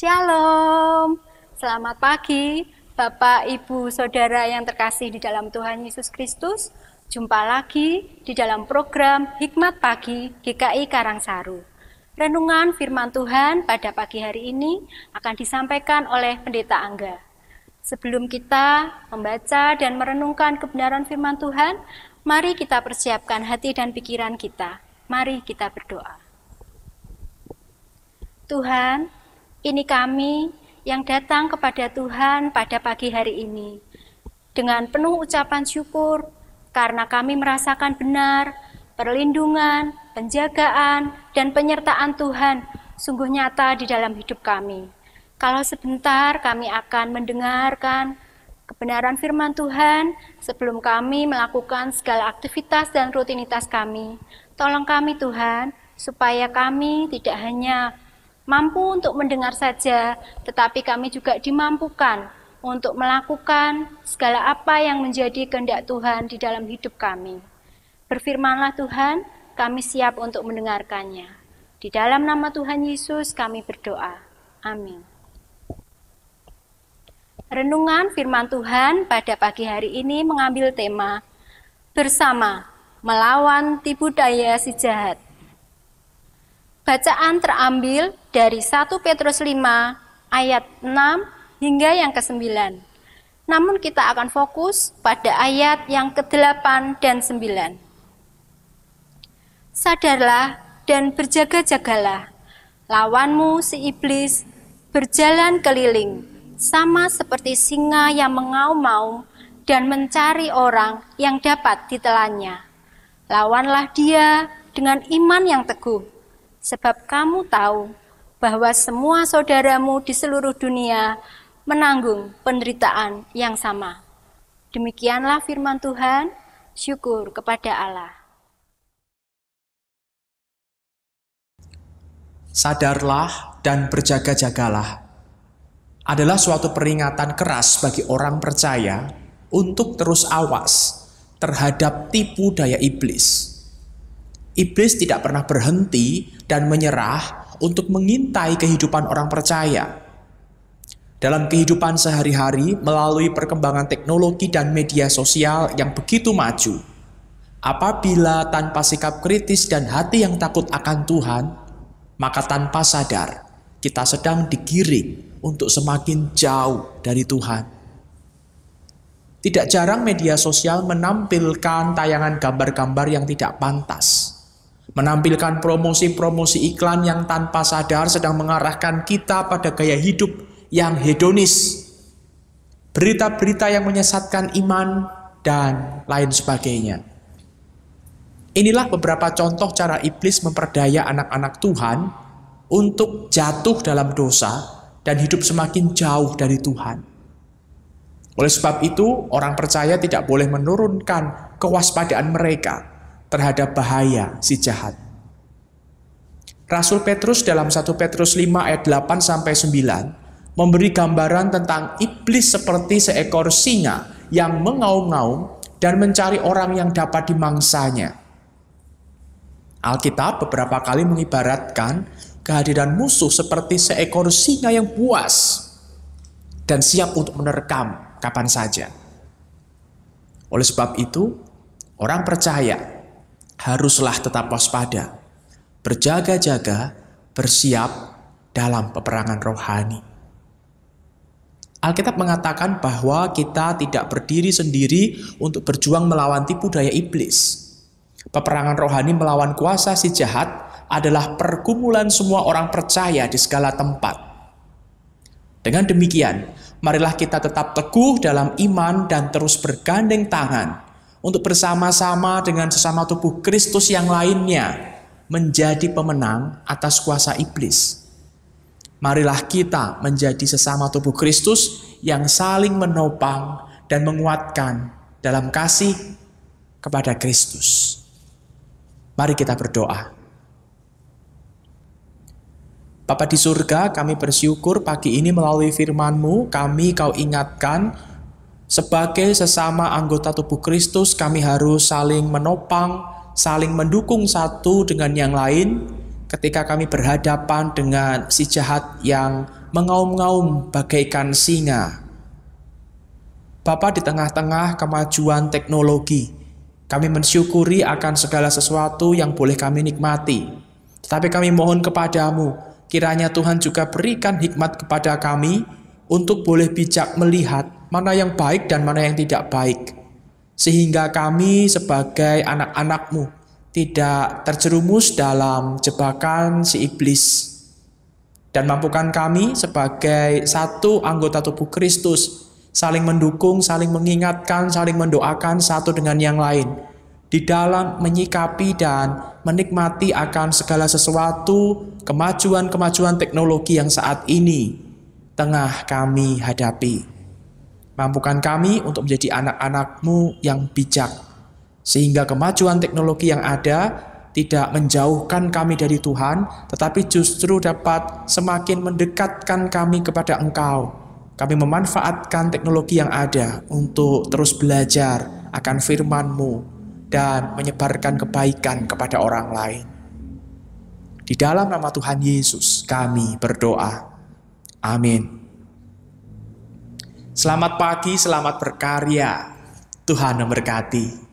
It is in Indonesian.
Shalom, selamat pagi Bapak, Ibu, Saudara yang terkasih di dalam Tuhan Yesus Kristus. Jumpa lagi di dalam program Hikmat Pagi GKI Karangsaru. Renungan firman Tuhan pada pagi hari ini akan disampaikan oleh Pendeta Angga. Sebelum kita membaca dan merenungkan kebenaran firman Tuhan, mari kita persiapkan hati dan pikiran kita. Mari kita berdoa. Tuhan, ini kami yang datang kepada Tuhan pada pagi hari ini dengan penuh ucapan syukur karena kami merasakan benar perlindungan, penjagaan, dan penyertaan Tuhan sungguh nyata di dalam hidup kami. Kalau sebentar kami akan mendengarkan kebenaran firman Tuhan sebelum kami melakukan segala aktivitas dan rutinitas kami. Tolong kami Tuhan, supaya kami tidak hanya mampu untuk mendengar saja, tetapi kami juga dimampukan untuk melakukan segala apa yang menjadi kehendak Tuhan di dalam hidup kami. Berfirmanlah Tuhan, kami siap untuk mendengarkannya. Di dalam nama Tuhan Yesus kami berdoa. Amin. Renungan firman Tuhan pada pagi hari ini mengambil tema Bersama Melawan Tipu Daya Si Jahat. Bacaan terambil dari 1 Petrus 5 ayat 6 hingga yang ke-9. Namun kita akan fokus pada ayat yang ke-8 dan 9. Sadarlah dan berjaga-jagalah. Lawanmu si iblis berjalan keliling, sama seperti singa yang mengaum-ngaum dan mencari orang yang dapat ditelannya. Lawanlah dia dengan iman yang teguh, sebab kamu tahu bahwa semua saudaramu di seluruh dunia menanggung penderitaan yang sama. Demikianlah firman Tuhan, syukur kepada Allah. sadarlah dan berjaga-jagalah adalah suatu peringatan keras bagi orang percaya untuk terus awas terhadap tipu daya iblis. Iblis tidak pernah berhenti dan menyerah untuk mengintai kehidupan orang percaya. Dalam kehidupan sehari-hari melalui perkembangan teknologi dan media sosial yang begitu maju, apabila tanpa sikap kritis dan hati yang takut akan Tuhan, maka tanpa sadar kita sedang digiring untuk semakin jauh dari Tuhan. Tidak jarang media sosial menampilkan tayangan gambar-gambar yang tidak pantas. Menampilkan promosi-promosi iklan yang tanpa sadar sedang mengarahkan kita pada gaya hidup yang hedonis. Berita-berita yang menyesatkan iman dan lain sebagainya. Inilah beberapa contoh cara iblis memperdaya anak-anak Tuhan untuk jatuh dalam dosa dan hidup semakin jauh dari Tuhan. Oleh sebab itu, orang percaya tidak boleh menurunkan kewaspadaan mereka terhadap bahaya si jahat. Rasul Petrus dalam 1 Petrus 5 ayat 8 sampai 9 memberi gambaran tentang iblis seperti seekor singa yang mengaum-ngaum dan mencari orang yang dapat dimangsanya. Alkitab beberapa kali mengibaratkan kehadiran musuh seperti seekor singa yang buas dan siap untuk menerkam kapan saja. Oleh sebab itu, orang percaya haruslah tetap waspada, berjaga-jaga, bersiap dalam peperangan rohani. Alkitab mengatakan bahwa kita tidak berdiri sendiri untuk berjuang melawan tipu daya iblis. Peperangan rohani melawan kuasa si jahat adalah pergumulan semua orang percaya di segala tempat. Dengan demikian, marilah kita tetap teguh dalam iman dan terus bergandeng tangan untuk bersama-sama dengan sesama tubuh Kristus yang lainnya menjadi pemenang atas kuasa iblis. Marilah kita menjadi sesama tubuh Kristus yang saling menopang dan menguatkan dalam kasih kepada Kristus. Mari kita berdoa. Bapa di surga, kami bersyukur pagi ini melalui firman-Mu, kami kau ingatkan sebagai sesama anggota tubuh Kristus, kami harus saling menopang, saling mendukung satu dengan yang lain ketika kami berhadapan dengan si jahat yang mengaum-ngaum bagaikan singa. Bapa di tengah-tengah kemajuan teknologi, kami mensyukuri akan segala sesuatu yang boleh kami nikmati. Tetapi kami mohon kepadamu, kiranya Tuhan juga berikan hikmat kepada kami untuk boleh bijak melihat mana yang baik dan mana yang tidak baik. Sehingga kami sebagai anak-anakmu tidak terjerumus dalam jebakan si iblis. Dan mampukan kami sebagai satu anggota tubuh Kristus saling mendukung, saling mengingatkan, saling mendoakan satu dengan yang lain di dalam menyikapi dan menikmati akan segala sesuatu kemajuan-kemajuan teknologi yang saat ini tengah kami hadapi. Mampukan kami untuk menjadi anak-anakmu yang bijak, sehingga kemajuan teknologi yang ada tidak menjauhkan kami dari Tuhan, tetapi justru dapat semakin mendekatkan kami kepada Engkau. Kami memanfaatkan teknologi yang ada untuk terus belajar akan firman-Mu dan menyebarkan kebaikan kepada orang lain. Di dalam nama Tuhan Yesus kami berdoa. Amin. Selamat pagi, selamat berkarya. Tuhan memberkati.